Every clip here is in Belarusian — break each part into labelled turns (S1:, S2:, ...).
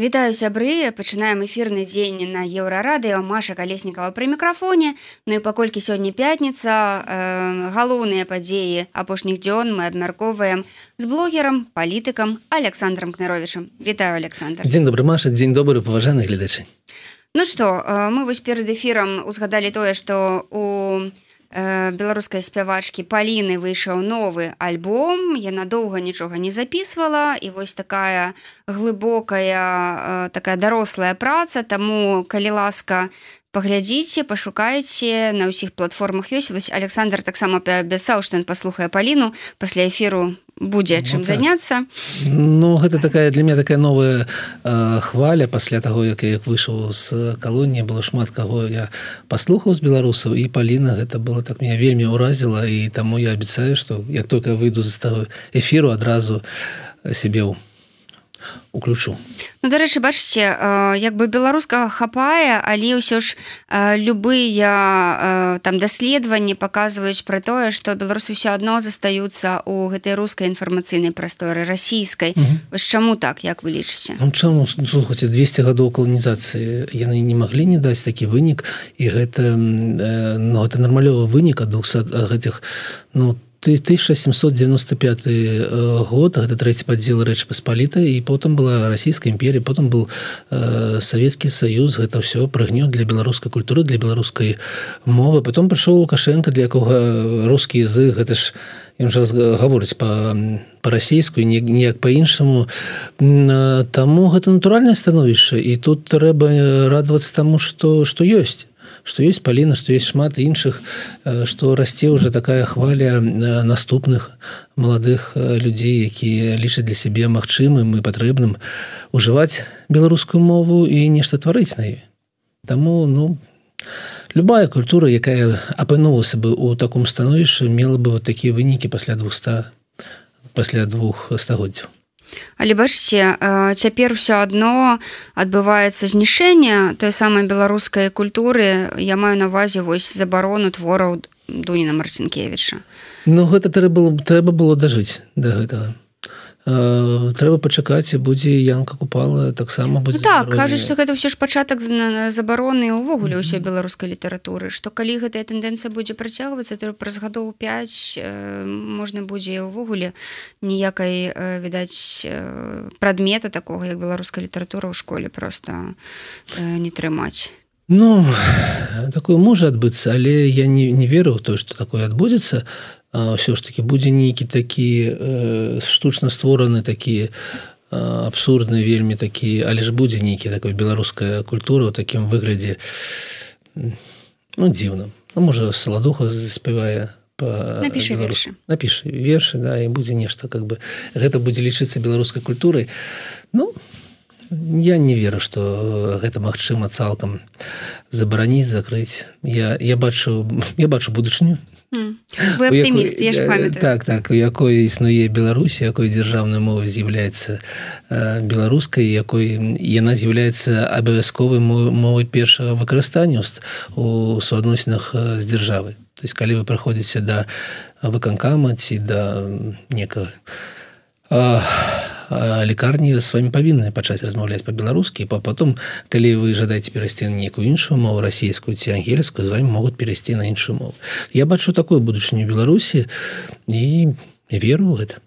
S1: Вітаю сябры. Пачынаем эфірны дзень на еўрарадыо Маша калеснікава пры мікрафоне. Ну і паколькі сёння пятніца э, галоўныя падзеі апошніх дзён мы абмяркоўваем з блогерам палітыкам александром кныровичам Вітаю Александр.
S2: Дзень добры Маша дзень добры паважаны гледачы.
S1: Ну што э, мы вось перад эфірам узгадалі тое што у Э, беларускай спявачкі паліны выйшаў новы альбом. Яна доўга нічога не записывала і вось такая глыбокая такая дарослая праца. Таму калі ласка паглядзіце пашукайце на ўсіх платформах ёсць. Вось Александр таксама паабяцаў што ён паслухае паліну пасля эфіру будзе чым ну, так. заняцца
S2: Ну гэта такая для меня такая новая э, хваля пасля таго як як выйшаў з калоніі было шмат каго я паслухаў з беларусаў і паліна гэта было так меня вельмі ўразіла і таму я абяцаю што як только выйду з таго эфіру адразу сябе ў уключу.
S1: Ну дарэчы бачыце як бы беларускага хапае але ўсё ж любыя там даследаванні паказваюць пра тое што беларусы ўсё адно застаюцца у гэтай рускай інфармацыйнай прасторы расійскай. Вось чаму так як вы лічыце?
S2: Ну, чаму? Слухаце 200 гадоў каланізацыі яны не маглі не даць такі вынік і гэта ну, это нармалёвы вынік ад 200 гэтых ну там 1795 э, год гэта трэці падзел рэчы паспаліта і потым была расійская імперія потым был э, савецкі саюз гэта ўсё прыгнё для беларускай культуры для беларускай мовы. Потом прыйшоў лукашенко для якога рускі язык гэта ж ён жа гаворыць по па-расійскую неяк по-іншаму таму гэта натуральнае становішча і тут трэба радавацца таму что что ёсць что есть паліна что есть шмат іншых что расце уже такая хваля наступных маладых людзей якія лічаць для сябе магчымым і патрэбным ужываць беларускую мову і нешта тварыць на ёй. Таму ну любая культура якая апынулася бы у таком становішчы мела бы вот такія вынікі пасля 200 пасля двух стагоддзяў
S1: Але бачыце цяпер усё адно адбываецца знішэнне той самай беларускай культуры. Я маю навазе вось забарону твораў дуніна марцінкевіча.
S2: Ну гэта трэба было трэба было дажыць да гэтага трэба пачакаць будзе янка купала таксама
S1: ну, так кажуць што гэта ўсё ж пачатак забароны ўвогуле ўсё беларускай літаратуры што калі гэтая тэндэнцыя будзе працягвацца то праз гадоў 5 можна будзе ўвогуле ніякай відаць прадмета такога як беларуская літаратура ў школе просто не трымаць
S2: Ну такое можа адбыцца але я не, не веру то што такое адбудзецца ўсё ж таки будзе нейкі такі э, штучна створаны такі абсурдны вельмі такі але ж будзе нейкі такой беларуская культура у такім выглядзе ну дзіўна ну, можа саладуха заспявае
S1: напішы
S2: напішы вершы да і будзе нешта как бы. Гэта будзе лічыцца беларускай культурай ну я не веру что гэта магчыма цалкам забараніць закрыць. Я я бачу я бачу будучыню.
S1: Оптиміст якой,
S2: так так у якой існуе беларусі якой дзяржаўная мова з'яўляецца беларускай якой яна з'яўляецца абавязковай мовай першага выкарыстання у суадносінах з дзяржавы то есть калі вы праходзіце да выканкама ці да некага лекарні з вами павінны пачаць размаўляць по-беларускі па потом калі вы жадаеце перайсці на некую іншую мову расійскую ці ангельскую з вами могуць перайсці на іншую мову. Я бачу такую будучыню беларусі і веру гэта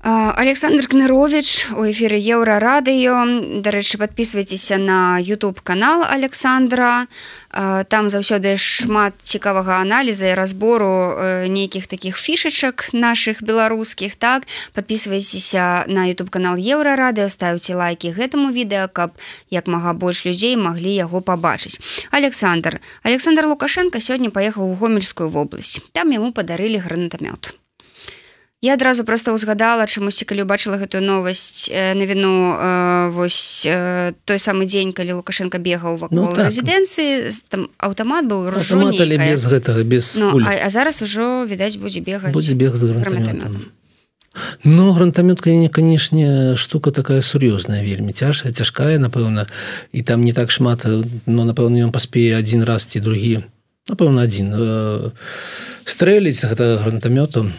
S1: Александр Кнырович у эфіры еўрарадыё дарэчы подписывайтеся на YouTube канал Александра там заўсёды шмат цікавага аналіза і разбору нейкіх таких фішачак наших беларускіх так? Подписывайцеся на YouTube канал еўрарадыё ставце лайки гэтаму відэа каб як мага больш людзей маглі яго пабачыць. Александр. Александр лукашенко сёння паехаў у гомельскую вобласць. Там яму падарылі гранатамёт Я адразу просто ўзгадала чамусьці калі убачыла гэтую новасць э, навіну э, вось э, той самы дзень калі лукашенко бегаў вакол ну, так. рэзідэнцыі там аўтамат быў
S2: без гэтага без
S1: ну, а, а зараз ужо відаць будзе бегаць
S2: будзе бег з гранатамётам. Ну гранатамётка не канешне штука такая сур'ёзная вельмі цяжкая цяжкая напэўна і там не так шмат но напэўна ён паспее адзін раз ці другі напэўна адзін э, стрэліць гэта гранатамётам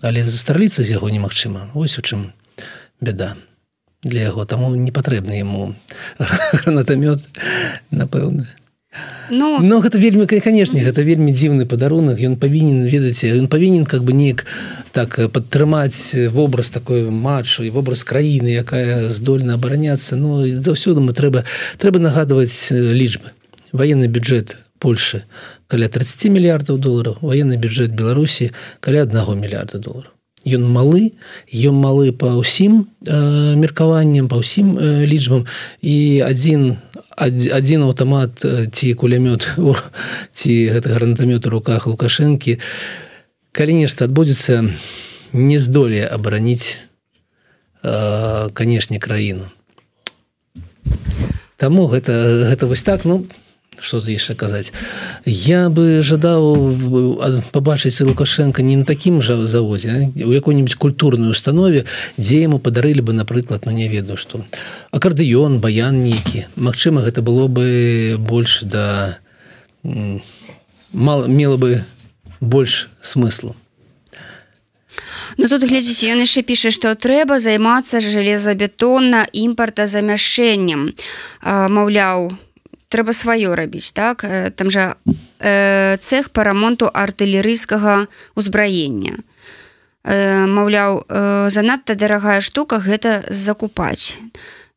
S2: але застраліцца з яго немагчыма. Ось у чым беда для яго. Таму не патрэбны яму гранатамёт напэўна.
S1: Ну,
S2: ну гэта вельмі канешне гэта вельмі дзіўны падарунак. Ён павінен ведаце ён павінен как бы неяк так падтрымаць вобраз такой матчу і вобраз краіны якая здольна абараняцца. Ну заўсёды мы трэба трэба нагадваць лічбы. Военный бюджет Польши. Каля 30 мільярдаў долараў военный бюджет Беларусі каля аднаго мільярда долараў Ён малы ён малы па ўсім э, меркаванням па ўсім э, лічбам. І адзін адзін аўтамат ці кулямёт ці гэты гранатамёт у руках лукашэнкі калі нешта адбудзецца не здолее абараніць канешне краіну. Таму гэта гэта вось так. Ну что ты яшчэ казаць я бы жадаў побачыць лукашенко не на такім жа завозе у якой-нибудь культурной установе дзе яму падарылі бы напрыклад ну не ведаю что. Акардыён баян нейкі Мачыма гэта было бы больш да мало мела бы больш смыслу
S1: Ну тут глядзіце ён яшчэ піша што трэба займацца жалезабетонна імпарта замяшэннем маўляў трэба сваё рабіць так? Э, там жа э, цех по рамонту артылерыйскага узбраення э, маўляў э, занадта дарагая штука гэта закупаць.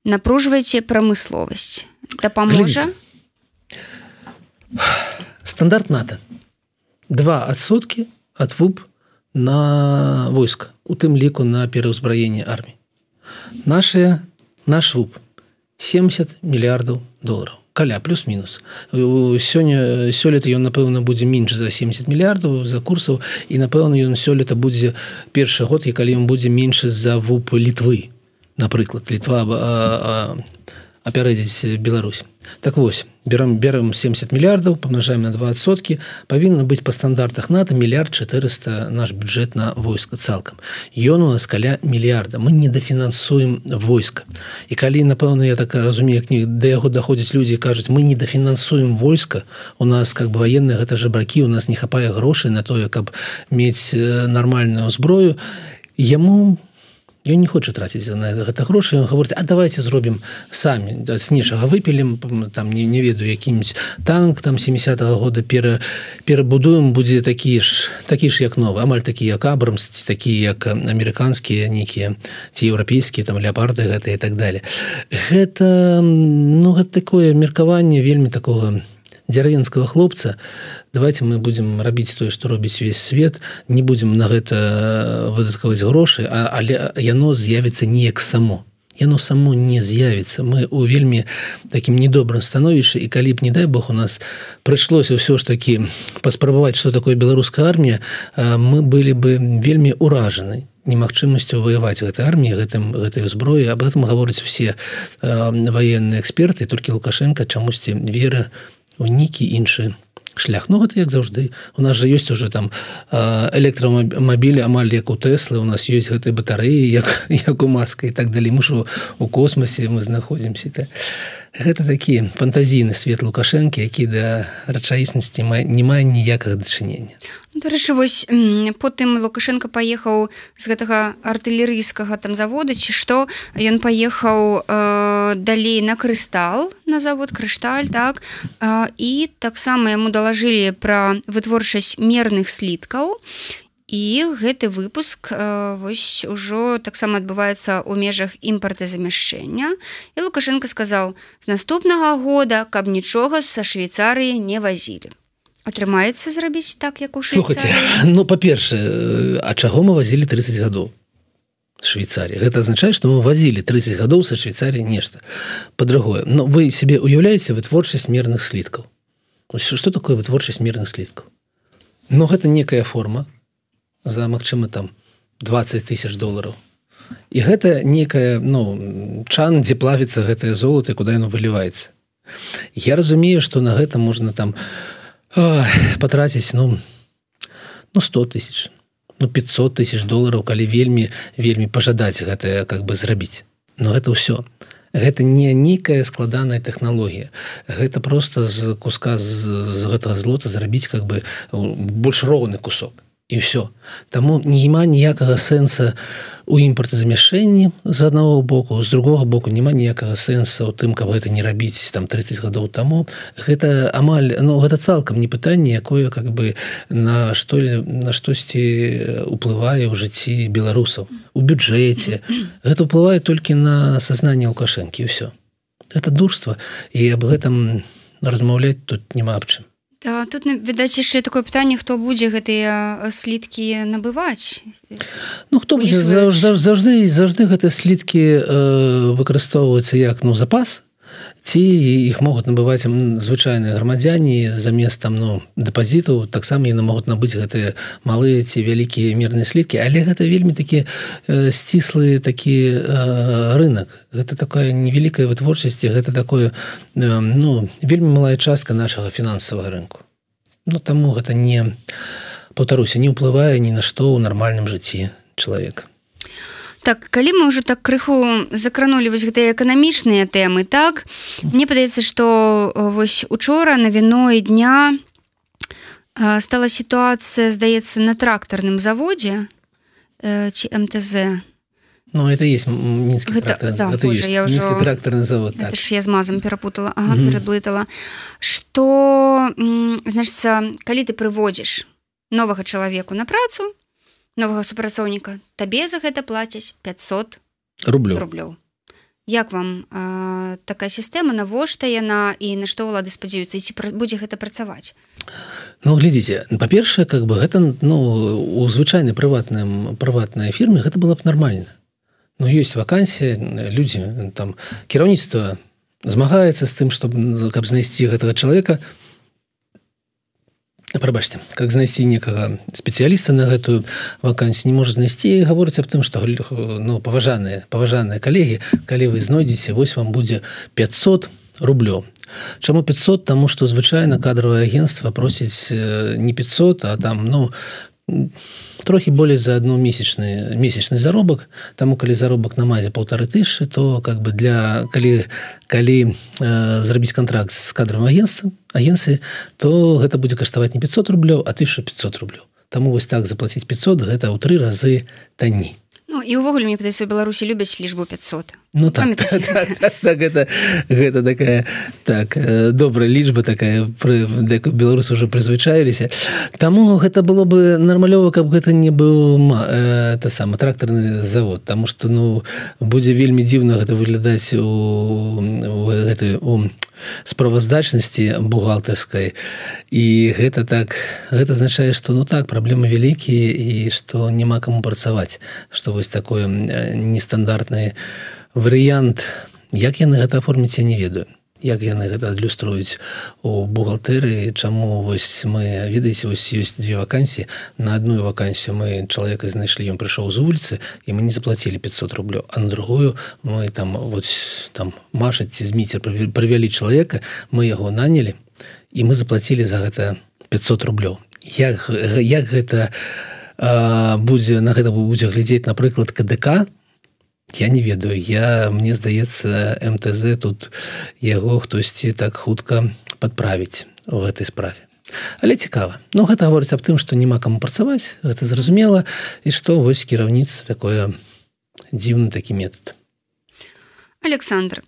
S1: Напружвайце прамысловасць. Дапаможа?
S2: Стандарт нато. Два адсоткі ад вуп на войска у тым ліку на пераўзбраенне армій наши наш вуп 70 мільярдаў долларов каля плюс-мінус сёння сёлета ён напэўна будзе менш за 70 мільярдаў за курсаў і напэўна ён сёлета будзе першы год і калі ён будзе менш за вуп літвы напрыклад літва апярэдзіць Беларусь. Так вось берем берем 70 мільярдаў памнажаем на двасоткі павінна быць па стандартах нато мільярд 400 наш бюджет на войска цалкам ён у нас каля мільярда мы не дафінансуем войска і калі напэўна я так разумею кніг да яго даходзяць людзі кажуць мы не дафінансуем войска у нас как бы военные гэта жабракі у нас не хапае грошай на тое каб мець нармальную зброю яму не Ён не хоча траціць на гэта грошы гаворыць А давайте зробім самі снежага выпілім там не, не ведаю якім-нибудь танк там 70 -го года пера перабудуем будзе такі ж такі ж як новы амаль такі як абрамс такі як амерыканскія нейкія ці еўрапейскія там леапарды гэта і так далее гэта ну гэта такое меркаванне вельмі такого не дзярвенского хлопца давайте мы будем рабіць тое что робіць весь свет не будем на гэта э, выдаткаваць грошы але яно з'явіцца неяк само. Яно само не з'явіцца мы у вельмі таким недобрым становішча і калі б не дай Бог у нас прыйшлося ўсё ж таки паспрабаваць что такое беларуская армія э, мы былі бы вельмі уражаны немагчымасцю ваяваць гэтай арміі гэтым гэтай узброі об этом гавораць усе э, военные эксперты. Толькі лукашенко чамусьці вера у нейкі іншы шлях. Ну гэта як заўжды у нас же ёсць уже там электрамабілі амаль як у тэслы у нас ёсць гэтай батарэі як як у маска і так далей. Мы ж у космосе мы знаходзімся то гэта такі фантазійны свет лукашэнкі які да рэчаіснасці не мае ніякага дачынення.
S1: Дарэчы вось потым лукашенко паехаў з гэтага артылерыйскага там завода ці што ён паехаў э, далей на крыстал на завод крышталь так э, і таксама яму далажылі пра вытворчасць мерных сліткаў і гэты выпуск вось ужо таксама адбываецца ў межах імпарта замяшчэння і лукашенко сказаў з наступнага года каб нічога са швейцарыі не вазілі атрымаецца зрабіць так як у
S2: слухайте ну па-першае а чаго мы вазілі 30 гадоў швейцарі гэта азначае што мы вазілі 30 гадоў са швейцарі нешта. По-другое но вы себе уяўляеце вытворчасць мерных сліткаў что такое вытворчасць мерных сліткаў но гэта некая форма за магчыма там 20 тысяч долларов і гэта некая ну чан дзе плавіцца гэтае золото куда яно выліваецца. Я разумею что на гэта можна там потраціць ну ну 100 тысяч ну 500 тысяч долларов калі вельмі вельмі пажадаць гэтае как бы зрабіць. Но гэта ўсё. Гэта не нейкая складаная технологлогія гэта просто з куска з, з гэтага злота зрабіць как бы больш роўны кусок і все таму няма ніякага сэнса у імпартазамяшэнні з аднаго боку з другого боку няма ніякага сэнса у тым каб гэта не рабіць там 30 гадоў таму гэта амаль ну гэта цалкам не пытанне якое как бы на што на штосьці уплывае ў жыцці беларусаў. У бюджэце. Гэта ўплывае толькі на сазнанне лукашэнкі ўсё. Это дурства і аб гэтым размаўляць тут няма аб чым
S1: Да, тут відаць яшчэ такое пытанне хто будзе гэтыя сліткі набываць?
S2: Ну хто будзе? Заўжды заўжды заўжды гэтыя сліткі э, выкарыстоўваюцца як ну запас ці іх могуць набываць звычайныя грамадзяне замест там ну дэпазітаў таксама яны могуць набыць гэтыя малыя ці вялікія мірныя сліткі але гэта вельмі такі э, сціслы такі э, рынок гэта такая невялікая вытворчасці гэта такое э, ну вельмі малая частка нашага фінансавага рынку. Ну таму гэта не паўтаруся не ўплывае ні на што ў нармальным жыцці чалавека
S1: так калі мы ўжо так крыху закранули вось гэтыя эканамічныя тэмы так мне падаецца что вось учора навіной дня стала сітуацыя здаецца на трактарным заводзе ці мтз.
S2: Ну это есть мінскі гэта, трактор, да,
S1: гэта боже, я ўжо
S2: трактарны завод так.
S1: я з мазам перапутала ага, mm -hmm. пераблытала что значится калі ты прыводзіш новага чалавеку на працу новага супрацоўніка табе за гэта плацяць 500
S2: рублю
S1: рублёў. Як вам э, такая сістэма? Навошта яна і на што ўлады спадзяюцца? Ці будзе гэта працаваць?
S2: Ну глядзіце па-першае как бы гэта ну у звычайнай прыватным прыватнай фірме гэта было б нармальна. Ну ёсць вакансія людзі там кіраўніцтва змагаецца з тым чтобы каб знайсці гэтага чалавека. то прабачце как знайсці некага спецыяліста на гэтую вакансію не можа знайсці гаворыць аб тым что ну паважаныя паважаныя калегі калі вы знойдзеце вось вам будзе 500 рублёў. Чаму 500 тому что звычайна кадровое агентство просіць не 500 а там ну трохі болей за одну месячны месячны заробак. Таму калі заробак на мазе полторы тысячи то как бы для калі калі э, зрабіць контракт с кадровым агентством агенцыі то гэта будзе каштаваць не 500 рублёў а 1500 рублёў. Таму вось так заплатіць 500 гэта ў тры разы танней
S1: Ну і увогуле мне падаецца беларусі любяць лічбу 500
S2: Ну так, так, так, так, так гэта, гэта такая так добрая лічба такая пры беларусы уже прызвычаіліся Таму гэта было бы нармалёва каб гэта не быў это сам трактарны завод. Таму что ну будзе вельмі дзіўна гэта выглядаць у гэты у справаздачнасці бухгалтарскай. І гэта так гэта азначае што ну так праблемы вялікія і што няма каму працаваць што вось такое нестандартны варыянт. Як яны гэта аформіць я не ведаю як яны гэта адлюструюць у бухгалтэрыі чаму вось мы ведаеце вось ёсць две вакансіі. На одну вакансію мы чалавека знайшлі ён прыйшоў з вуліцы і мы не заплатілі 500 рублёў а на другую мы там вот там машаць ці зміце прывялі чалавека мы яго нанялі і мы заплатілі за гэта 500 рублёў. Як як гэта будзе на гэта будзе глядзець напрыклад КДК то я не ведаю. Я мне здаецца мтз тут яго хтосьці так хутка подправіць у гэтай справе. Але цікава. Ну гэта гаворыць аб тым што няма каму працаваць гэта зразумела і што вось кіраўніца такое дзіўны такі метод
S1: Александр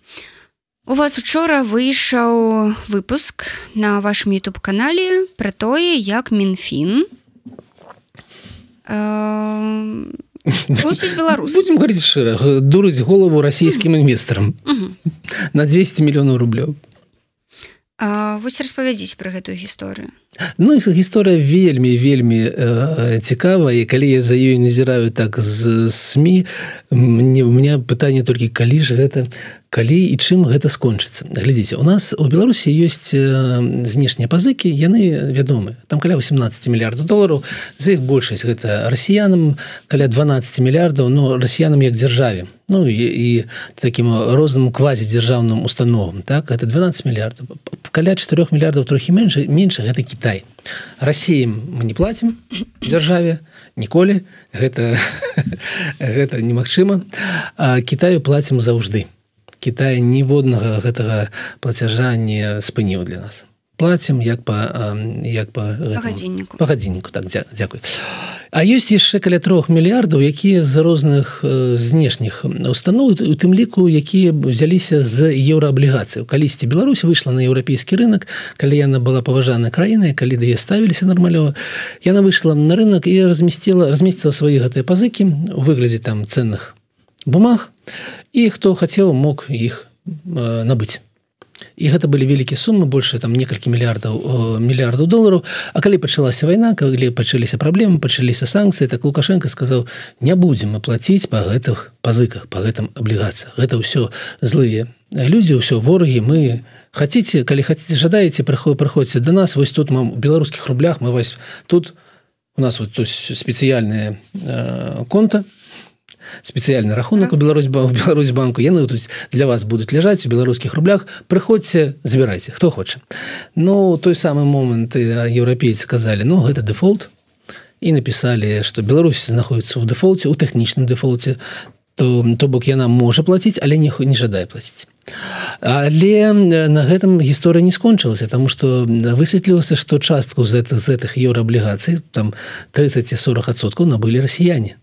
S1: у вас учора выйшаў выпуск на вашем youtube канале про тое як мінфін э беларус
S2: будем говорить шыра дурыць голову расійскім інвестарам на 200 мільёнаў рублёў
S1: вось распавядзіць про гэтую гісторыю.
S2: Ну гісторыя вельмі вельмі э, цікава і калі я за ёй назіраю так з сМ мне у меня пытанне толькі калі ж гэта калі і чым гэта скончыцца. Глядзіце у нас у беларусі ёсць знешнія пазыкі яны вядомы там каля 18 мільярдаў долараў з іх большасць гэта расіянам каля 12 мільярдаў но расіянам як дзяржаве Ну і, і таким розным квазідзяржаўным установам так? Это 12 мільярдаў каля 4 мільярдаў трохі менш менш гэта Кітай Расіям мы не платім дзяржаве ніколі гэта гэта немагчыма Китаю платім заўжды Кітай ніводнага гэтага плацяжа не спыніў для нас платим як по як по по гадзінніку так дзя, дзякуй А ёсць яшчэ каля трох мільярдаў якія з розных знешніх устаноў у тым ліку якія взяліся з еўрааблігацыяў калісьці Беларусь выйшла на еўрапейскі рынок калі яна была паважана краінай калі да е ставіліся нармалёва яна выйшла на рынок і размясціла размесціла свае гэтыя пазыкі у выглядзе там ценных бумаг і хто хацеў мог іх набыць і гэта былі вялікія сумы больше там некалькі мільярдаў мільярдаў долараў А калі пачалася вайна калі пачаліся праблемы пачаліся санкцыі так лукашенко сказаў не будзем мы плаціць па гэтых пазыках по гэтым аблігацыях гэта ўсё злые людзі ўсё ворагі мы хаце калі хаце жадаеце прыход прыходзьце до нас. Вось тут мам у беларускіх рублях мы вас тут у нас вот спецыяльная э, конта спецыяльны рахунок у Беларусь у Беларусь банку. Яны тут для вас будуць ляжаць у беларускіх рублях. Прыходзьце забірайце хто хоча Ну той самы момант еўрапейцы казалі ну гэта дэфолт і напісалі што Беларусь знаходіцца ў дэфолце у тэхнічным дэфолце то то бок яна можа плаціць але ніху не жадае плаціць Але на гэтым гісторыя не скончылася тому что высветлілася што частку з гэтых з гэтых еўрааблігацый там 30-40соткаў набылі расіяне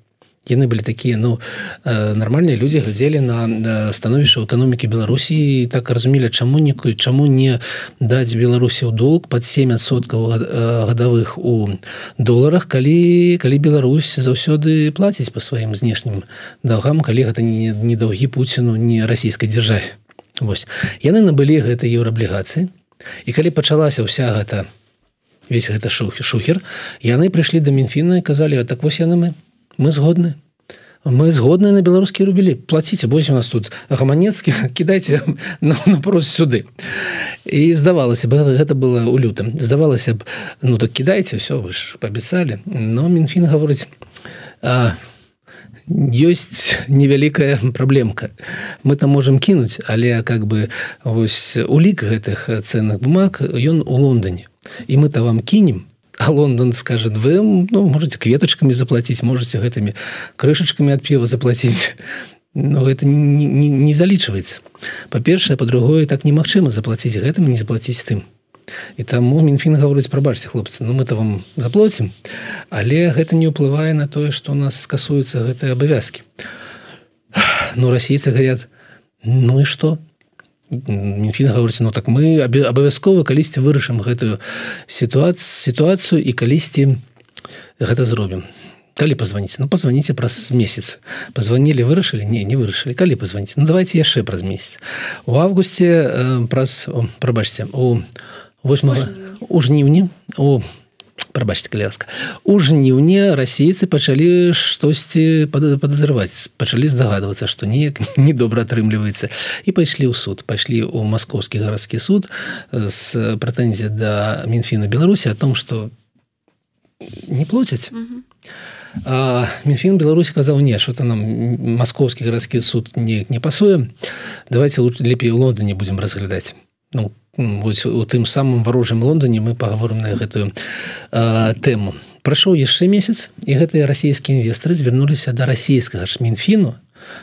S2: яны былі такія ну э, нармальныя людзі глядзелі на становішча эканомікі беларусі так разумелі чаму нікую чаму не даць беларусі ў долг под 7соткаў э, гадавых у доларах калі калі Беларусь заўсёды плаціць по сваім знешнім даўгам калі гэта не, не даўгі пуціну не расійскай дзяржаве. Вось. Яны набылі гэта еўрааблігацыі і калі пачалася ўся гэта весь гэта шухер шухер яны прыйшлі да мінфіна і казалі так вось яны мы мы згодны. Мы згодны на беларускія рубілі плаціце бо у нас тут гаманецкі кідайце напрос сюды і здавалася бы гэта было у лютым здавалася б ну так кідайце все вы ж паабяцалі но мінфін гаворыць а ёсць невялікая праблемка мы там можемм кінуць але как бы вось улік гэтых ценных бумаг ён у Лондоне. І мы то вам кінем а Лондон скажет вы ну, можете кветочками заплатить можете гэтымі крышачками от пива заплатить. Но это не, не, не залічваецца. Па-першае по-другое так немагчыма заплатіць гэтым не заплатіць тым. І таму мінфін гаворыць прабачце хлопцы ну мы то вам заплоцім але гэта не ўплывае на тое что у нас скасуюцца гэтыя абавязки но расейцы говорят ну і что мінфін гаворыць ну так мы абавязкова калісьці вырашым гэтую сітуацию сітуацыю і калісьці гэта зробім калі пазваніць ну пазваніце праз месяц. Пазванілі вырашылі? Не не вырашылі. Калі пазваніць ну давайте яшчэ праз месяц. У августе э, праз прабачце у 8 у жніўні у прабачце каляска у жніўні расейцы пачалі штосьці падазрываць пачалі здагадвацца што неяк недобра атрымліваецца і пайшлі ў суд. Пайшлі ў маскоўскі гарадскі суд з прэтэнзія да мінфіна беларусі о том что не плоцяць. Мінфін беларусі казаў не что то нам маскоўскі гарадскі суд не не пасуе. Давайте лучше лепей у лондоне будем разглядаць ну вось у тым самым варожым Лондоне мы паговорым на гэтую э, тэму. Прайшоў яшчэ месяц і гэтыя расійскія інвесторы звярнуліся да расійскага ж мінфіну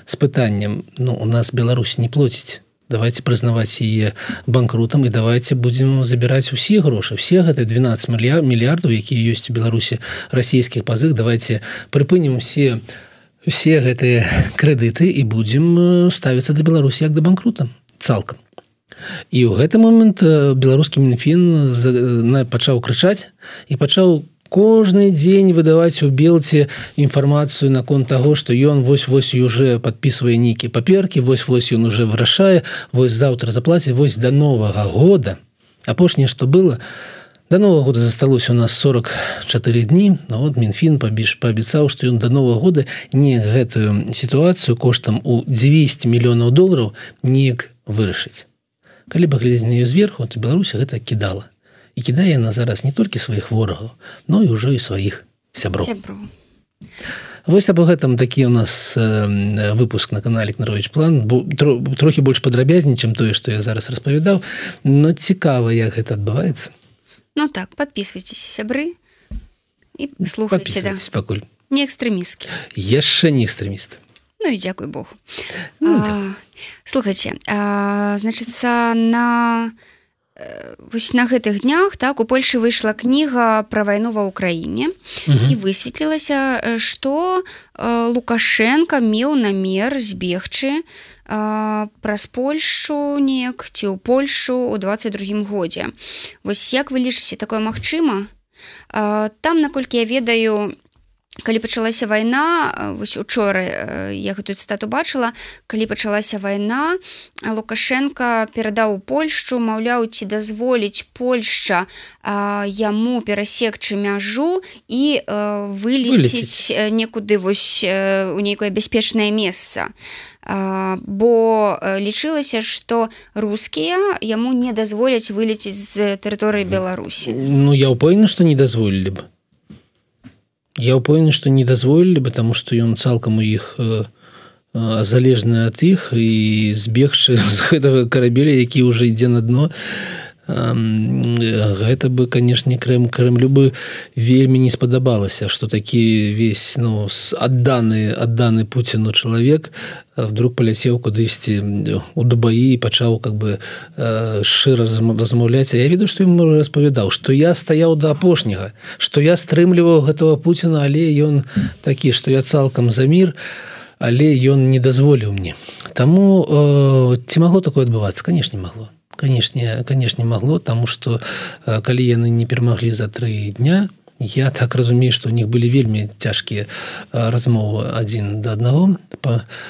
S2: з пытанням ну у нас Беларусь не плоціць давайте прызнаваць яе банкрутам і давайте будзем забіраць усе грошы все гэты 12 мільяр мільярдаў якія ёсць у беларусі расійскіх пазых давайте прыпынем усе усе гэтыя крэдыты і будзем ставіцца да беларусі як да банкрута цалкам і ў гэты момант беларускі мінфін пачаў крычаць і пачаў кожны дзень выдаваць у белце інфармацыю наконт таго што ён вось-вось уже подписывае нейкі паперкі вось-вось ён уже вырашае вось заўтра заплаціць вось до новага года. Апошняе што было до нового года засталося у нас 44 дні. На вот мінфін пабіж паабяцаў што ён до нового года не гэтую сітуацыю коштам у 200 мільёнаў долараў неяк вырашыць калі бы глядзець на ее зверху то Беларусь гэта кідала. І кідае яна зараз не толькі сваіх ворагаў но і ўжо і сваіх сяброў. Вось або гэтым такі у нас э, выпуск на канале нарович план тро, трохі больш падрабязней чым тое што я зараз распавядаў но цікава як гэта адбываецца.
S1: Ну так подписывайтесь сябры і слухайте да.
S2: пакуль.
S1: Не экстрэмісткі.
S2: Яшчэ не экстрэміст
S1: Ну і дзякуй Бог ну, слухайте значится на вось на гэтых днях так у Польшы выйшла кніга пра вайну ва ўкраіне і высветлілася што лукашенко меў намер збегчы праз Польшу неяк ці ў Польшу у 22 годзе. Вось як вы лічыце такое магчыма? Там наколькі я ведаю калі пачалася вайна вось учора я гэтую цытату бачыла калі пачалася вайна лукашенко перадаў польшчу маўляў ці дазволіць польшча яму перасекчы мяжу і вылеціць некуды вось у нейкае бяспечнае месца. Бо лічылася што рускія яму не дазволяць вылеціць з тэрыторыі беларусі.
S2: Ну я ўпэўна што не дазволілі бы Я ўпэўнены, што не дазволілі бы таму што ён цалкам у іх э, э, залежны ад іх і збегчы з гэтага карабеля, які ўжо ідзе на дно. Гэта бы канешне крэм крэмлю бы вельмі не спадабалася, што такі весь ну, адданы адданы пуціну чалавек вдруг палясеў кудысьці у дубаі і пачаў как бы шчыра размаўляць. Я ведаю што ему распавядаў што я стаяў да апошняга што я стрымліваў гэтага пуціна але ён такі што я цалкам за мір але ён не дазволіў мне. Таму э, ці магло такое адбывацца? Канешне магло канешне канешне магло таму што калі яны не перамаглі за тры дня Я так разумею, што у них былі вельмі цяжкія размовы адзін да аднаго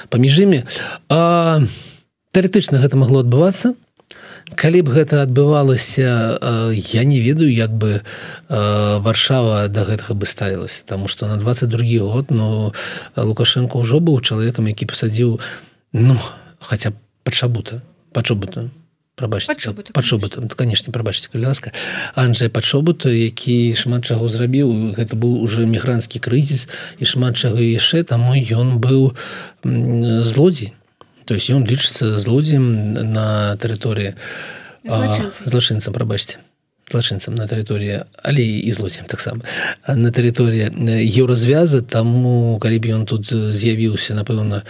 S2: паміж імі. Тэарэтычна гэта магло адбывацца. Калі б гэта адбывалася, я не ведаю, як бы варшава да гэтага бы ставілася, Таму што на 22 год но Лукашенко ўжо быў чалавекам, які пасадзіў ну, хаця пачабута пачобута пачобутам конечно. прабачце калі ласка Анджя пачобута які шмат чаго зрабіў. Гэта быў уже мігрантскі крызіс і шмат чаго яшчэ. Таму ён быў злодзей. То есть ён лічыцца злодзем на тэрыторыі злачынцам. прабачце злачынцам на тэрыторыі але і злоцем таксама. На тэрыторыі еўразвяза таму калі б ён тут з'явіўся напэўна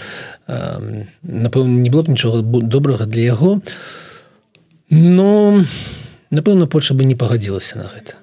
S2: напэўна не было б нічога добрага для яго. то Ну напэўна Польша бы не пагадзілася на гэта.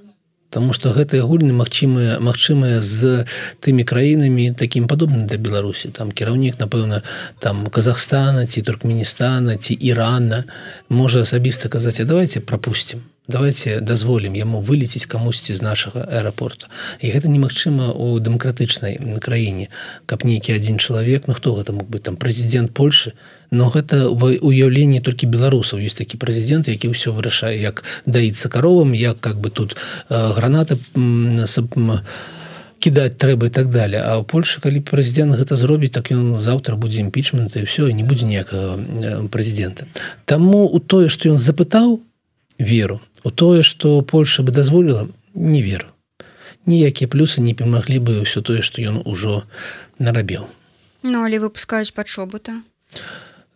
S2: Таму што гэтыя гульні магчымыя магчымыя з тымі краінамі такім падобным да Беларусі. Там кіраўнік напэўна там Казахстана ці туркменістана ці Ірана можа асабіста казаць а давайте пропусцім давайте дазволім яму вылеціць камусьці з нашага аэрапорта і гэта немагчыма у дэмакратычнай краіне каб нейкі адзін чалавек Ну хто гэта мог быть там прэзідэнт Польшы но гэта уяўленне толькі беларусаў. Есть такі прэзідэнт які ўсё вырашае як даіцца каровам як как бы тут э, гранаты кідаць трэба і так далее. А ў Польшы калі прэзідэнт гэта зробіць так ён заўтра будзе імпічмент і все не будзе ніякага прэзідэнта. Таму у тое што ён запытаў веру у тое что Польша бы дазволіла не веру. Ніякія плюсы не памаглі бы ўсё тое что ён ужо нарабіў.
S1: Ну але выпускаюць пачобута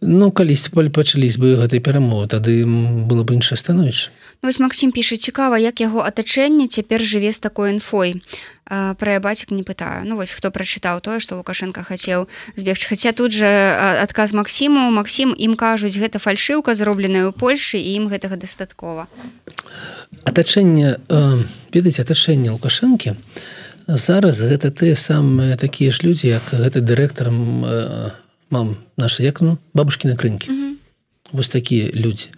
S2: Ну калісьці пачались бы гэтай перамовы тады было бы іншае становішча.
S1: Ну, Вось Макссім піша цікава як яго атачэнне цяпер жыве з такой інфой пра бацік не пытаю. Ну вось хто прачытаў тое што лукашенко хацеў збегчы. Хаця тут же адказ Масіму Масім ім кажуць гэта фальшыўка зробленая ў Польшы і ім гэтага дастаткова
S2: атачэнне э, ведаць атачэнне лукашэнкі зараз гэта тыя самыя такія ж людзі як гэты дырэктарам э, мам наша як ну бабушки на крынкі mm -hmm вось такія людзі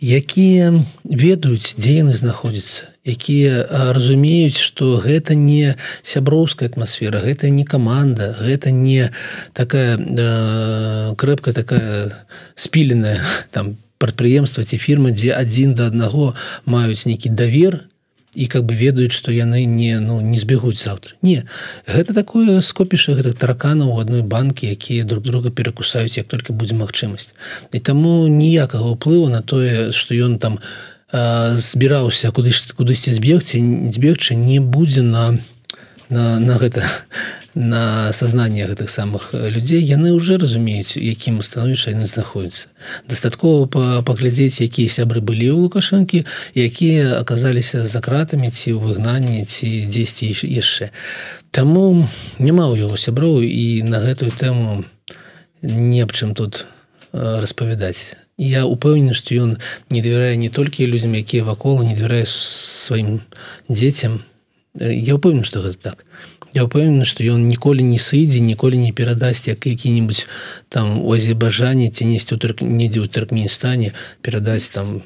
S2: якія ведаюць дзе яны знаходзяцца? Якія разумеюць что гэта не сяброўская атмасфера гэта не команда гэта не такая э, крэпка такая спіленая там прадпрыемства ці фірма дзе адзін да аднаго маюць нейкі давер і как бы ведаюць што яны не ну не збегуць заўтра. Не гэта такое скопіша гэтых тараканаў у адной банкі якія друг друга перакусаюць як только будзе магчымасць. І таму ніякага ўплыву на тое што ён там збіраўся куды кудысьці збегці збегчы не будзе на на, на гэта на сазнанне гэтых самых людзей яны уже разумеюць якім становішча яны знаходзяцца. Дастаткова паглядзець якія сябры былі ў лукашэнкі якія аказаліся за кратамі ці ў выгнанні ці дзесьці яшчэ. Таму няма ў яго сяброў і на гэтую тэму не аб чым тут распавядаць. Я упэўнены што ён не давярае не толькі людзям якія вакол не давярае сваім дзецям я упэўнен што гэта так. Я упэўнены што ён ніколі не сыдзе ніколі не перадасць як які-нибудь там у азербажане ці несці недзе ў туркменістане перадаць там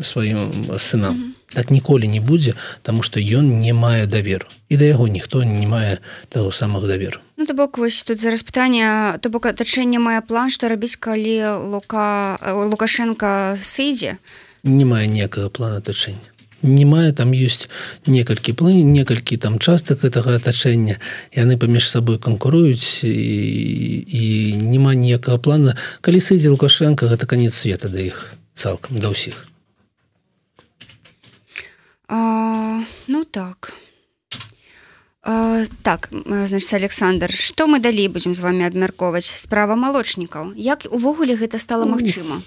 S2: сваім сынам. Mm -hmm. так ніколі не будзе тому что ён не мае даверу і да яго ніхто не мае того самых даверу
S1: Ну, то бок вось тут зараз пытанне то бок атачэнне мае план што рабіць калі лука лукашенко сыдзе
S2: не мае некага плана атачэння не мае там ёсць некалькі плын некалькі там частак гэтага атачэння. Яны паміж сабой канкуруюць і, і няма ніякага плана. Калі сыдзе лукашенко гэта конец света да іх цалкам да ўсіх.
S1: А, ну так. А, так значит Александр что мы далей будем з вами абмяркоўваць? Справа малочнікаў. Як увогуле гэта стало магчыма?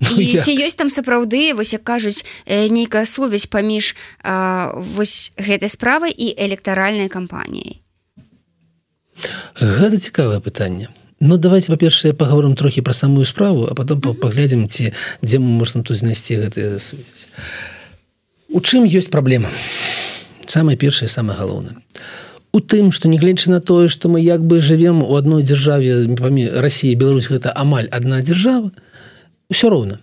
S1: Ну, ці ёсць там сапраўды вось як кажуць нейкая сувязь паміж а, вось гэтай справай і электаральнай кампаніяй?
S2: Гэта цікавае пытанне. Ну давайте па-першае паговорым трохі пра самую справу а потом паглядзім ці дзе мы можем тут знайсці гэтыя сувязь У чым ёсць праблема самое першае самое галоўнае у тым что нягледзячы на тое что мы як бы живвем у одной дзяржаве России Беларусь гэта амаль одна дзяржава все роўна.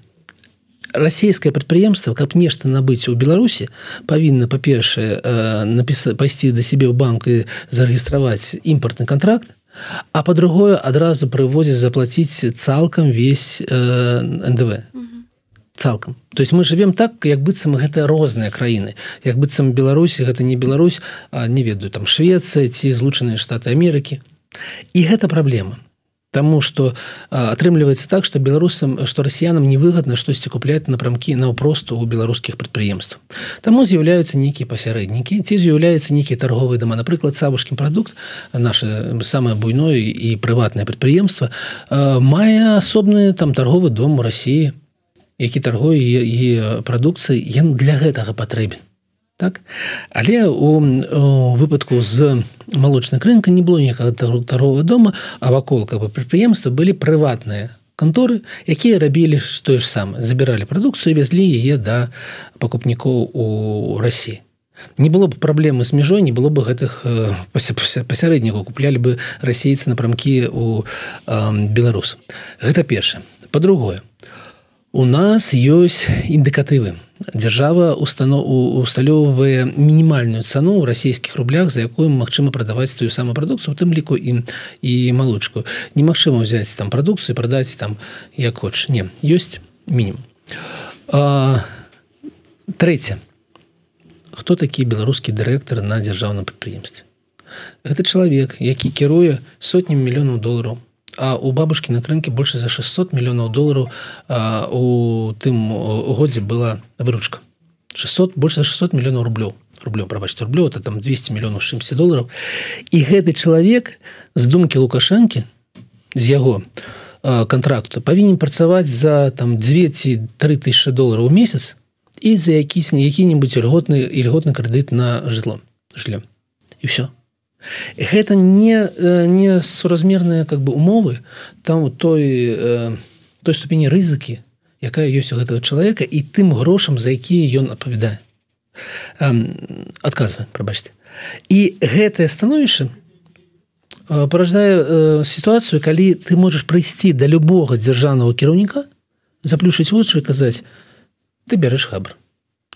S2: Расійскае прадпрыемства каб нешта набыць у беларусі павінна па-першае э, напісаць пайсці да сябе ў банк і зарэгістраваць імпортны контракт а по-другое адразу прывозіць заплаціць цалкам весь э, ндв mm -hmm цалкам. То есть мы живем так як быццам гэта розныя краіны. Як быццам беларусі гэта не Беларусь не ведаю там Швецыя ці злучаныя штаты Амерыкі. І гэта праблема. Таму что атрымліваецца так что беларусам что расіянам невыгодна штосьці купляць напрамкі наўпросту у беларускіх прадпрыемств Таму з'яўляюцца нейкія пасярэднікі ці з'яўляецца нейкі торговы дома напрыклад савушкім прадукт наше самое буйное і прыватнае прадпрыемства мае асобны там торговы дом у Росіі які торгуе і прадукцыі ён для гэтага патрэбен. Так? Але у, у выпадку з малочнай рынка не было ніякага торгового дома а вакол как бы прадпрыемства былі прыватныя канторы якія рабілі тое ж сам забіралі прадукцыю вязлі яе да пакупнікоў у Росіі не было б праблемы з мяжой не было бы гэтых пасярэднікаў куплялі бы расейцы напрамкі у беларус гэта перша по-другое У нас ёсць індыкатывы. Дзяржава усталёўвае мінімальную цану ў расійскіх рублях, за якую магчыма прадаваць тую самую прадукцыю, у тым ліку ім і малочку. Немагчыма ўзяць там прадукцыю, прадаць там як хоч. Не, ёсць мінімум. Трэця. Хто такі беларускі дырэктар на дзяржаўным прадпрыемстве? Гэта чалавек, які кіруе сотням мільёнаў долараў А у бабушки на рынке больше за 600 миллионов долларов а, у тым годзе была выручка. 600 больше за 600 миллионов рублёў рублёў прабачьте рублё это там 200 миллионов шимся долларов. І гэты чалавек з думкі лукашэнкі з яго контракту павінен працаваць за там 2 3 тысячи долларов у месяц і за якісь які-нибудь льготны льготны крэдыт на жытло шлем і все гэта не не суразмерныя как бы умовы там той э, той ступені рызыкі якая ёсць у гэтага чалавека і тым грошам за якія ён адпавядае. Адказвае прабачце. І гэтае становішча параждае сітуацыю калі ты можаш прыйсці да любога дзяржаўнага кіраўніка заплюшыць вочы казаць ты бярэш хабр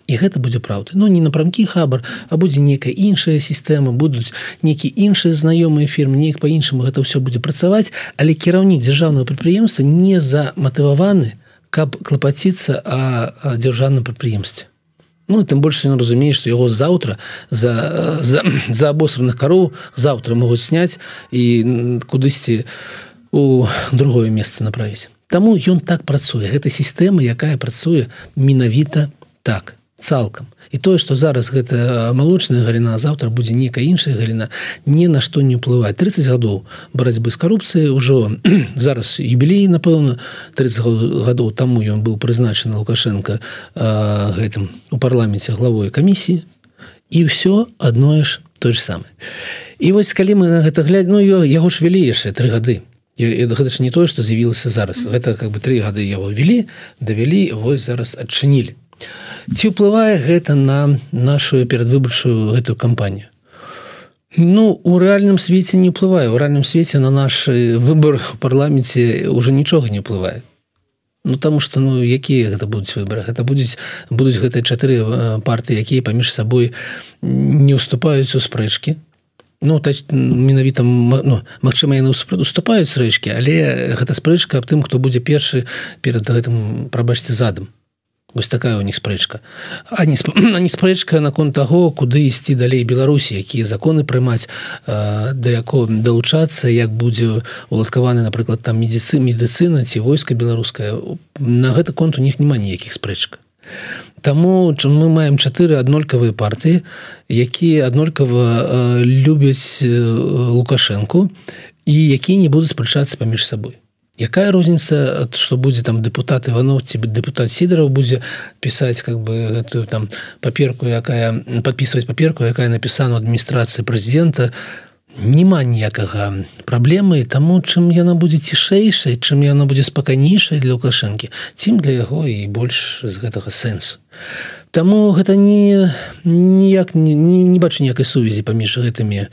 S2: і гэта будзе праўда. Ну не напрамкі хабар а будзе некая іншая сістэма будуць нейкі іншыя знаёмыя фірмы неяк по-іншаму гэта ўсё будзе працаваць. Але кіраўнік дзяржаўнага прадпрыемства не заматываваны каб клапаціцца о дзяржаўным прадпрыемстве. Ну тым больш ён разумее што яго заўтра за за, за абосраных кароў заўтра могуць сняць і кудысьці у другое месца направіць. Таму ён так працуе. Гэта сістэма якая працуе менавіта так цалкам. І тое што зараз гэта малочная галіна завтра будзе нейкая іншая галіна ні на што не ўплывае. 30 гадоў барацьбы з карупцыяй ужо зараз юбілей напэўна. 30 гадоў таму ён быў прызначаны лукашенко гэтым у парламенце главой камісіі. І ўсё адное ж той же самае. І вось калі мы на гэта глядзь ну яго ж вялі яшчэ три гады. Гэта ж не тое што з'явілася зараз. Гэта как бы три гады яго вялі давялі вось зараз адчынілі ці ўплывае гэта на нашу перадвыбарчую гэтую кампанію? Ну у рэальным свеце не ўплывае. У рэальным свеце на наш выбор у парламенце уже нічога не ўплывае. Ну таму что ну якія гэта будуць выборы гэта будуць будуць гэтыя чатыры партыі якія паміж сабой не уступаюць у спрэчкі. Ну тач, менавіта ну, Мачыма яны уступаюць рэчкі але гэта спрэчка аб тым хто будзе першы перад гэтым прабачце задам Вось такая у них спрэчка. А не не спрэчка наконт таго куды ісці далей беларусі якія законы прымаць да яко далучацца як будзе уладкаваны напрыклад там медіцы медыцына ці войска беларуская на гэты конт у них няма ніякіх спрэчка Таму чым мы маем чатыры аднолькавыя партыі якія аднолькава любяць лукашэнку і якія не будуць спрачацца паміж сабой якая розніца что будзе там депутат иванов ці депутат сидоров будзе пісаць как бы гэтую там паперку якая подписывать паперку якая напісана адміністрацыі прэзідента няма ніякага праблемы таму чым яна будзе цішэйшай чым яна будзе спакайнейшай для лукашэнкі цім для яго і больш з гэтага сэнсу Таму гэта ніяк не, не, не бачу ніякай сувязі паміж гэтымі э,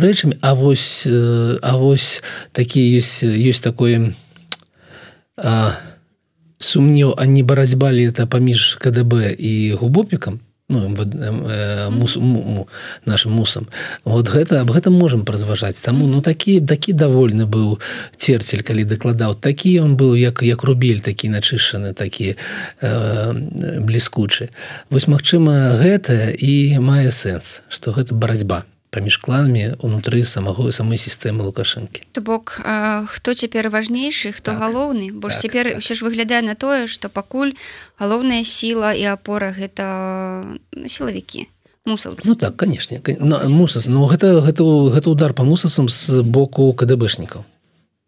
S2: рэчамі. А вось э, А вось такі ёсць ёсць такое сумнеў а не барацьба ли это паміж КДБ і губопікам ну, э, мус, му, нашим мусам. Вот гэта об гэтым можем празважаць таму ну такі такі давольны быў церцель калі дакладаў такі он быў як як рубель такі начышаны такі э, бліскучы. Вось Мачыма гэта і мае сэнс что гэта барацьба паміж кланамі унутры самого самой сістэмы лукашэнкі.
S1: То бок хто цяпер важнейшы хто так, галоўны? Бо так, цяпер так. ўсё ж выглядае на тое што пакуль галоўная сіла і апора гэта сілавікі мусаў
S2: ну так канешне мусас но гэта гэта гэта удар по мусасам з боку кДбшнікаў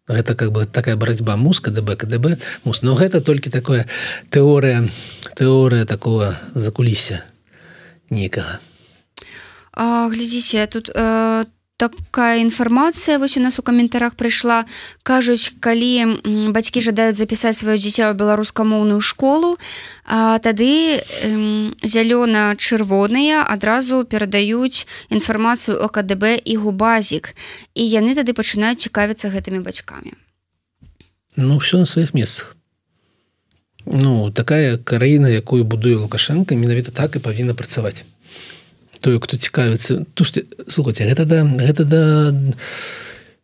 S2: гэта как бы такая барацьба мус кДб кДб мус. Но гэта толькі такое тэорыя тэорыя такого закулісся некага
S1: глядзіце тут э, такая інфармацыя вось у нас у каментарах прыйшла кажуць калі бацькі жадаюць запісаць сваё дзіця ў беларускамоўную школу а, тады зялёна-чырвоныя адразу перадаюць інфармацыю о КДБ і губазік. І яны тады пачынаюць цікавіцца гэтымі бацькамі.
S2: Ну все на сваіх месцах. Ну такая краіна якую будуе лукашенко менавіта так і павінна працаваць той хто цікавіцца. То што слухайте гэта да гэта да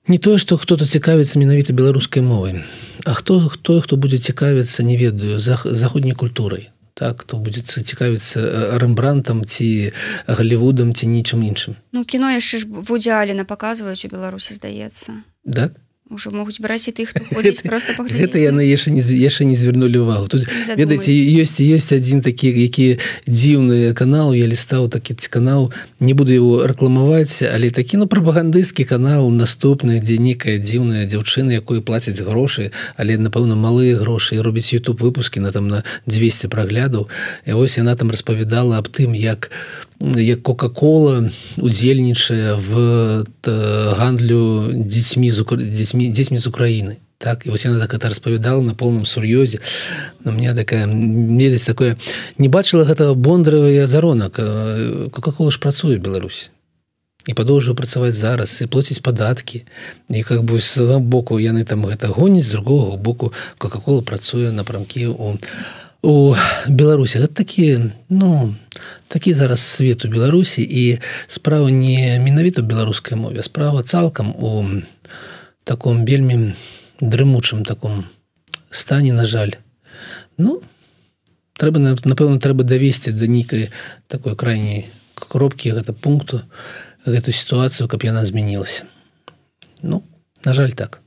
S2: не тое што хто-то цікавіцца менавіта беларускай мовай А хто хто хто будзе цікавіцца не ведаю за заходняй культурай. Так то будзе цікавіцца рэмбрантам ці галівудам ці нічым іншым.
S1: Ну кіно яшчэ ж вудзяліна паказваюць у беларусі здаецца.
S2: Так
S1: уже могуць браць і тых
S2: гэта яны яшчэ не яшчэ не звярнулі увагу тут ведаеце ёсць ёсць адзін такі які дзіўны канал я лістаў такі канал не буду его рэкламаваць але такі ну прапагандысцкі канал наступны дзе некая дзіўная дзяўчына якой плацяць грошы але напэўна малыя грошы робіць youtube выпускі на там на 200 праглядаў і вось яна там распавядала аб тым як як кока-кола удзельнічае в гандлю дзецьмі з дзецьмі дзецьмі з Украіны. Так і вось яна так это распавядала на полном сур'ёзе. На мне такая медаць такое не бачыла гэтага бондаравыя заронак кока-кола ж працуе Беларусь і падоўжу працаваць зараз і плоціць падаткі. І как бы з боку яны там гэта гоняць з другого боку кока-кола працуе напрамкі у у беларусі гэта такі ну такі зараз свет у беларусі і справа не менавіта беларускай мове справа цалкам у таком вельмі дрымучым таком стане на жаль. Ну трэба напэўна трэба давесці да нейкай такой крайняй кропкі гэта пункту гэту сітуацыю каб яна змянілася ну на жаль так.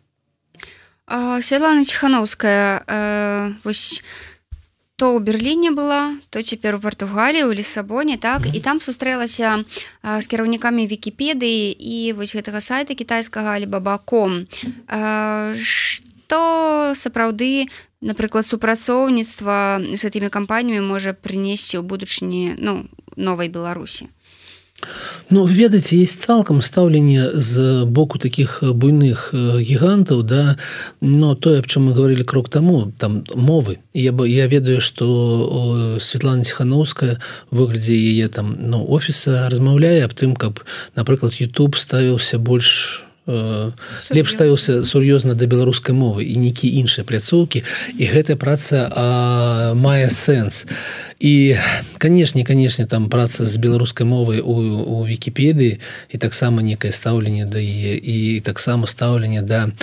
S1: Святлана ціхановская э, вось то ў берерліне была то цяпер у португаліі у лісабоне так? І там сустрэлася з кіраўнікамі вкіпедыі і вось гэтага сайта кітайскага алибабаком что сапраўды напрыклад супрацоўніцтва з гэтымі кампаніямі можа прынесці ў будучыні ну новай беларусі
S2: Ну ведаеце есть цалкам стаўленне з боку таких буйных гігантаў да? Но тое аб чым мы говорили крок таму там мовы. Я бы я ведаю что Светлана ціхановская выглядзе яе там ну офіса размаўляе аб тым каб напрыклад YouTube ставіўся больш Э, лепш ставіўся сур'ёзна да беларускай мовы і нейкі іншыя пляцоўкі. І гэтая праца а, мае сэнс. І канешне канешне там праца з беларускай мовай у, у вікіпедыі і таксама некае стаўленне да яе і таксама стаўленне да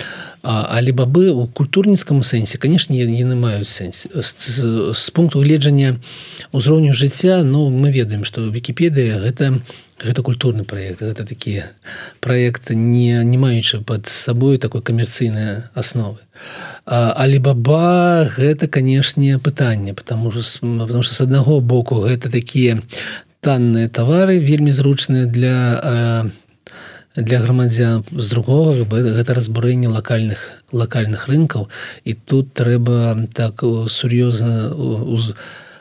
S2: алібабы у культурніцкаму сэнсе канешне яны маюць сэнс. З, з, з пункту гледжання ўзроўню жыцця ну мы ведаем што вікіпедыя гэта не гэта культурны проект гэта такі проект не не маючы под сабой такой камерцыйнай асновы алибаба гэта канешне пытанне потому что потому что с аднаго боку гэта такія танныя товары вельмі зручныя для для грамадзян з другого гэта разбурэнне локальных локальных рынкаў і тут трэба так сур'ёзна у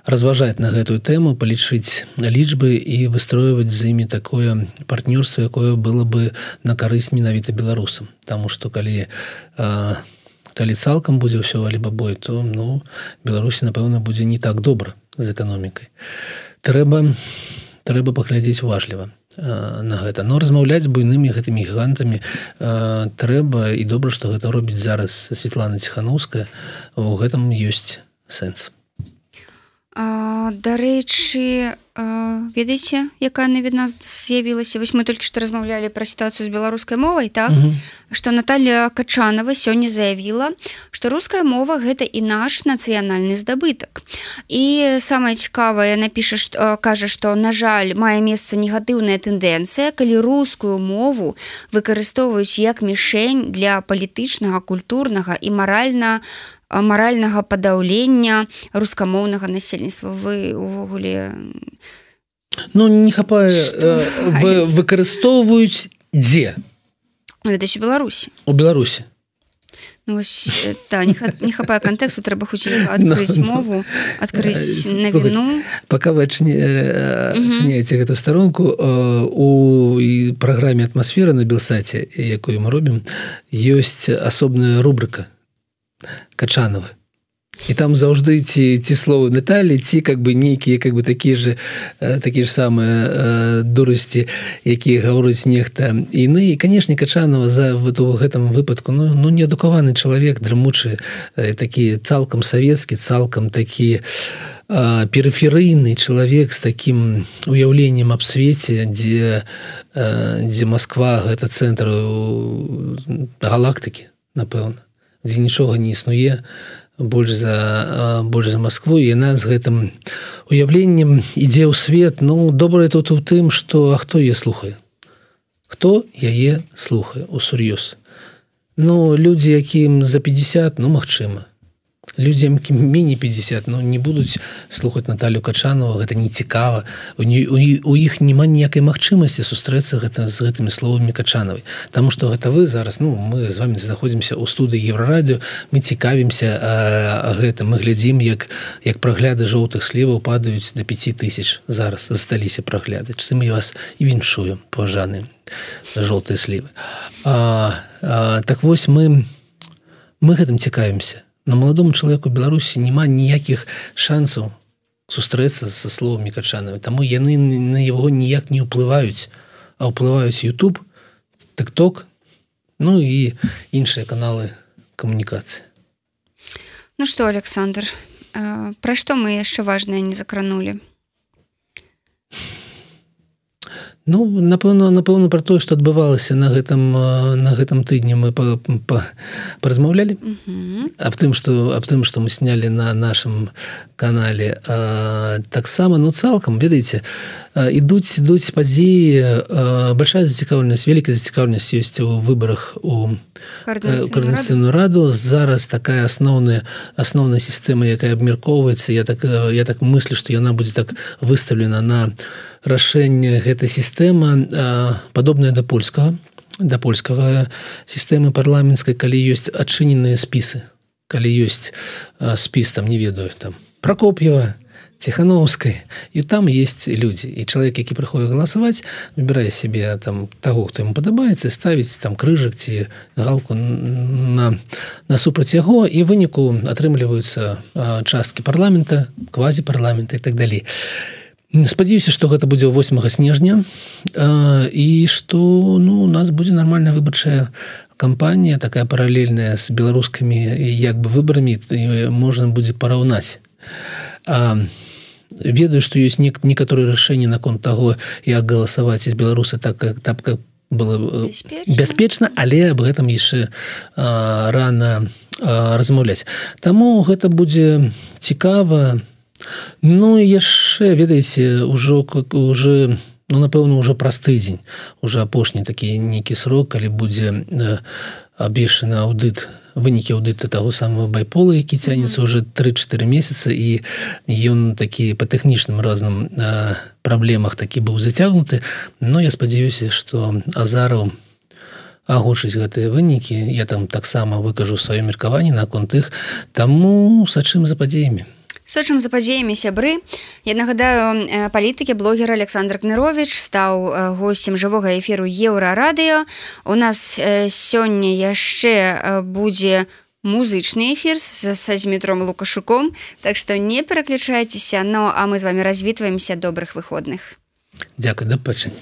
S2: разважаць на гэтую тэму палічыць лічбы і выстройваць з імі такое партнёрство якое было бы на карысць менавіта беларусам. Таму что калі а, калі цалкам будзе ўсё альба бой то ну беларусі напэўна будзе не так добра з эканомікай. Трэба трэба паглядзець уважліва на гэта. Но размаўляць буйнымі гэтымі гігантамі трэба і добра што гэта робіць зараз Светлана ціхановская у гэтым ёсць сэнс
S1: дарэчы ведаеце якая навідна з'явілася вось мы толькі што размаўлялі пра сітуацыю з беларускай мовай так? Што Наталья качанова сёння заявіла што руская мова гэта і наш нацыянальны здабытак і самае цікавае напіша што кажа што на жаль мае месца негатыўная тэндэнцыя калі рускую мову выкарыстоўваюць як мішень для палітычнага культурнага і маральна маральнага падаўлення рускамоўнага насельніцтва. Вы увогуле
S2: ну не хапае вы выкарыстоўваюць дзе?
S1: Гэта беларусі.
S2: У беларусі.
S1: Ну, ось, та, не, не хапае кантэксту трэба хоць адкрыць мову адкрыць навіну.
S2: пока вы адчыняеце гэту старонку у праграме атмасферы на белсаце якую мы робім ёсць асобная рубрика качанова. І там заўжды ці ці словы Наталі ці как бы нейкія как бы такі же такі ж самыя дурасці якія гавораць нехта іны і канешне качанова за вот у гэтым выпадку ну, ну неадукаваны чалавек драмучы такі цалкам савецкі цалкам такі перыферыйны чалавек з таким уяўленнем аб свеце дзе дзе Москва гэта цэнтр галактыкі напэўна дзе нічога не існуе больш за больш за Москву яна з гэтым уяўленнем ідзе ў свет. Ну добрае тут у тым что а хто е слухае? Хто яе слухае у сур'ёз Ну людзі якім за 50 ну магчыма людзям міні 50 но ну, не будуць слухаць Наталю качанова гэта не цікава. У, іх няма ніякай магчымасці сустрэцца гэта з гэтымі словамі качанавай Таму что гэта вы зараз ну мы з вами знаходзімся ў студыі еврорадыо мы цікавімся гэта мы глядзім як як прагляды жоўтых сліваў падаюць до 5 тысяч. Зараз засталіся прагляды. Чым мы вас і віншуем паважаны жоўтыя слівы. А, а, так вось мы мы гэтым цікавімся на маладому чалавеку беларусі няма ніякіх шансаў сустрэцца са словамі качанавы таму яны на яго ніяк не ўплываюць а ўплываюць YouTube тыкток ну і іншыя каналы камунікацыі
S1: Ну что Александр пра што мы яшчэ важнае не закранули
S2: Ну напэўна напэўна про тое что адбывалася на гэтым на гэтым тыдні мы паразмаўлялі. Аб тым что аб тым что мы снялі на нашем канале таксама ну цалкам ведаеце ідуць ідуць падзеі большая зацікаўленасць вялікая зацікаўленасць ёсць у выбарах у коорднацыйную раду. зараз такая асноўная асноўная сістэма якая абмяркоўваецца я так я так мыслю что яна будзе так выставлена на рашэнне гэта сістэма падобная да польскага да польскага сістэмы парламенцкай калі ёсць адчыненыя спісы калі ёсць спіс там не ведаю там прокоп'ева тихохановской и там есть люди. И человек які прыходит голосовать выбирая себе там того кто ему падабаецца ставить там крыжак ці галку на на супраць яго і выніку атрымліваюцца часткі парламента квази парламента и так далей спадзяюся что гэта будзе 8 снежня і что ну у нас будзе нормальная выбарчая кампанія такая паралельная с беларускімі як бы выбарамі можна будзе параўнаць а ведаю что есть не некаторые рашэнні наконт того як галасаваць из беларусы так как так как было бяспечна. але об гэтым яшчэ рано размаўляць таму гэта будзе цікава. Ну яшчэ ведаеце ўжо как уже ну напэўна уже праз тыдзень уже апошні такі нейкі срок калі будзе абвешаны аўдыт вынікі аўдыта таго самого байпола які цянецца уже 3-4 месяца і ён такі по тэхнічным разным праблемах такі быў зацягнуты. Но я спадзяюся что азараў агучыць гэтыя вынікі. Я там таксама выкажу сваё меркаванне наконт іх. Таму сачым за падзеямі
S1: сочым за падзеямі сябры я нагадаю палітыкі блогер александр кнырович стаў гостцем жывога эфіру еўра радыё у нас сёння яшчэ будзе музычны эфір са зметром лукашуком так што не пераключайцеся. Но а мы з вами развітваемся. Добрых выходных.
S2: Дякую да пачання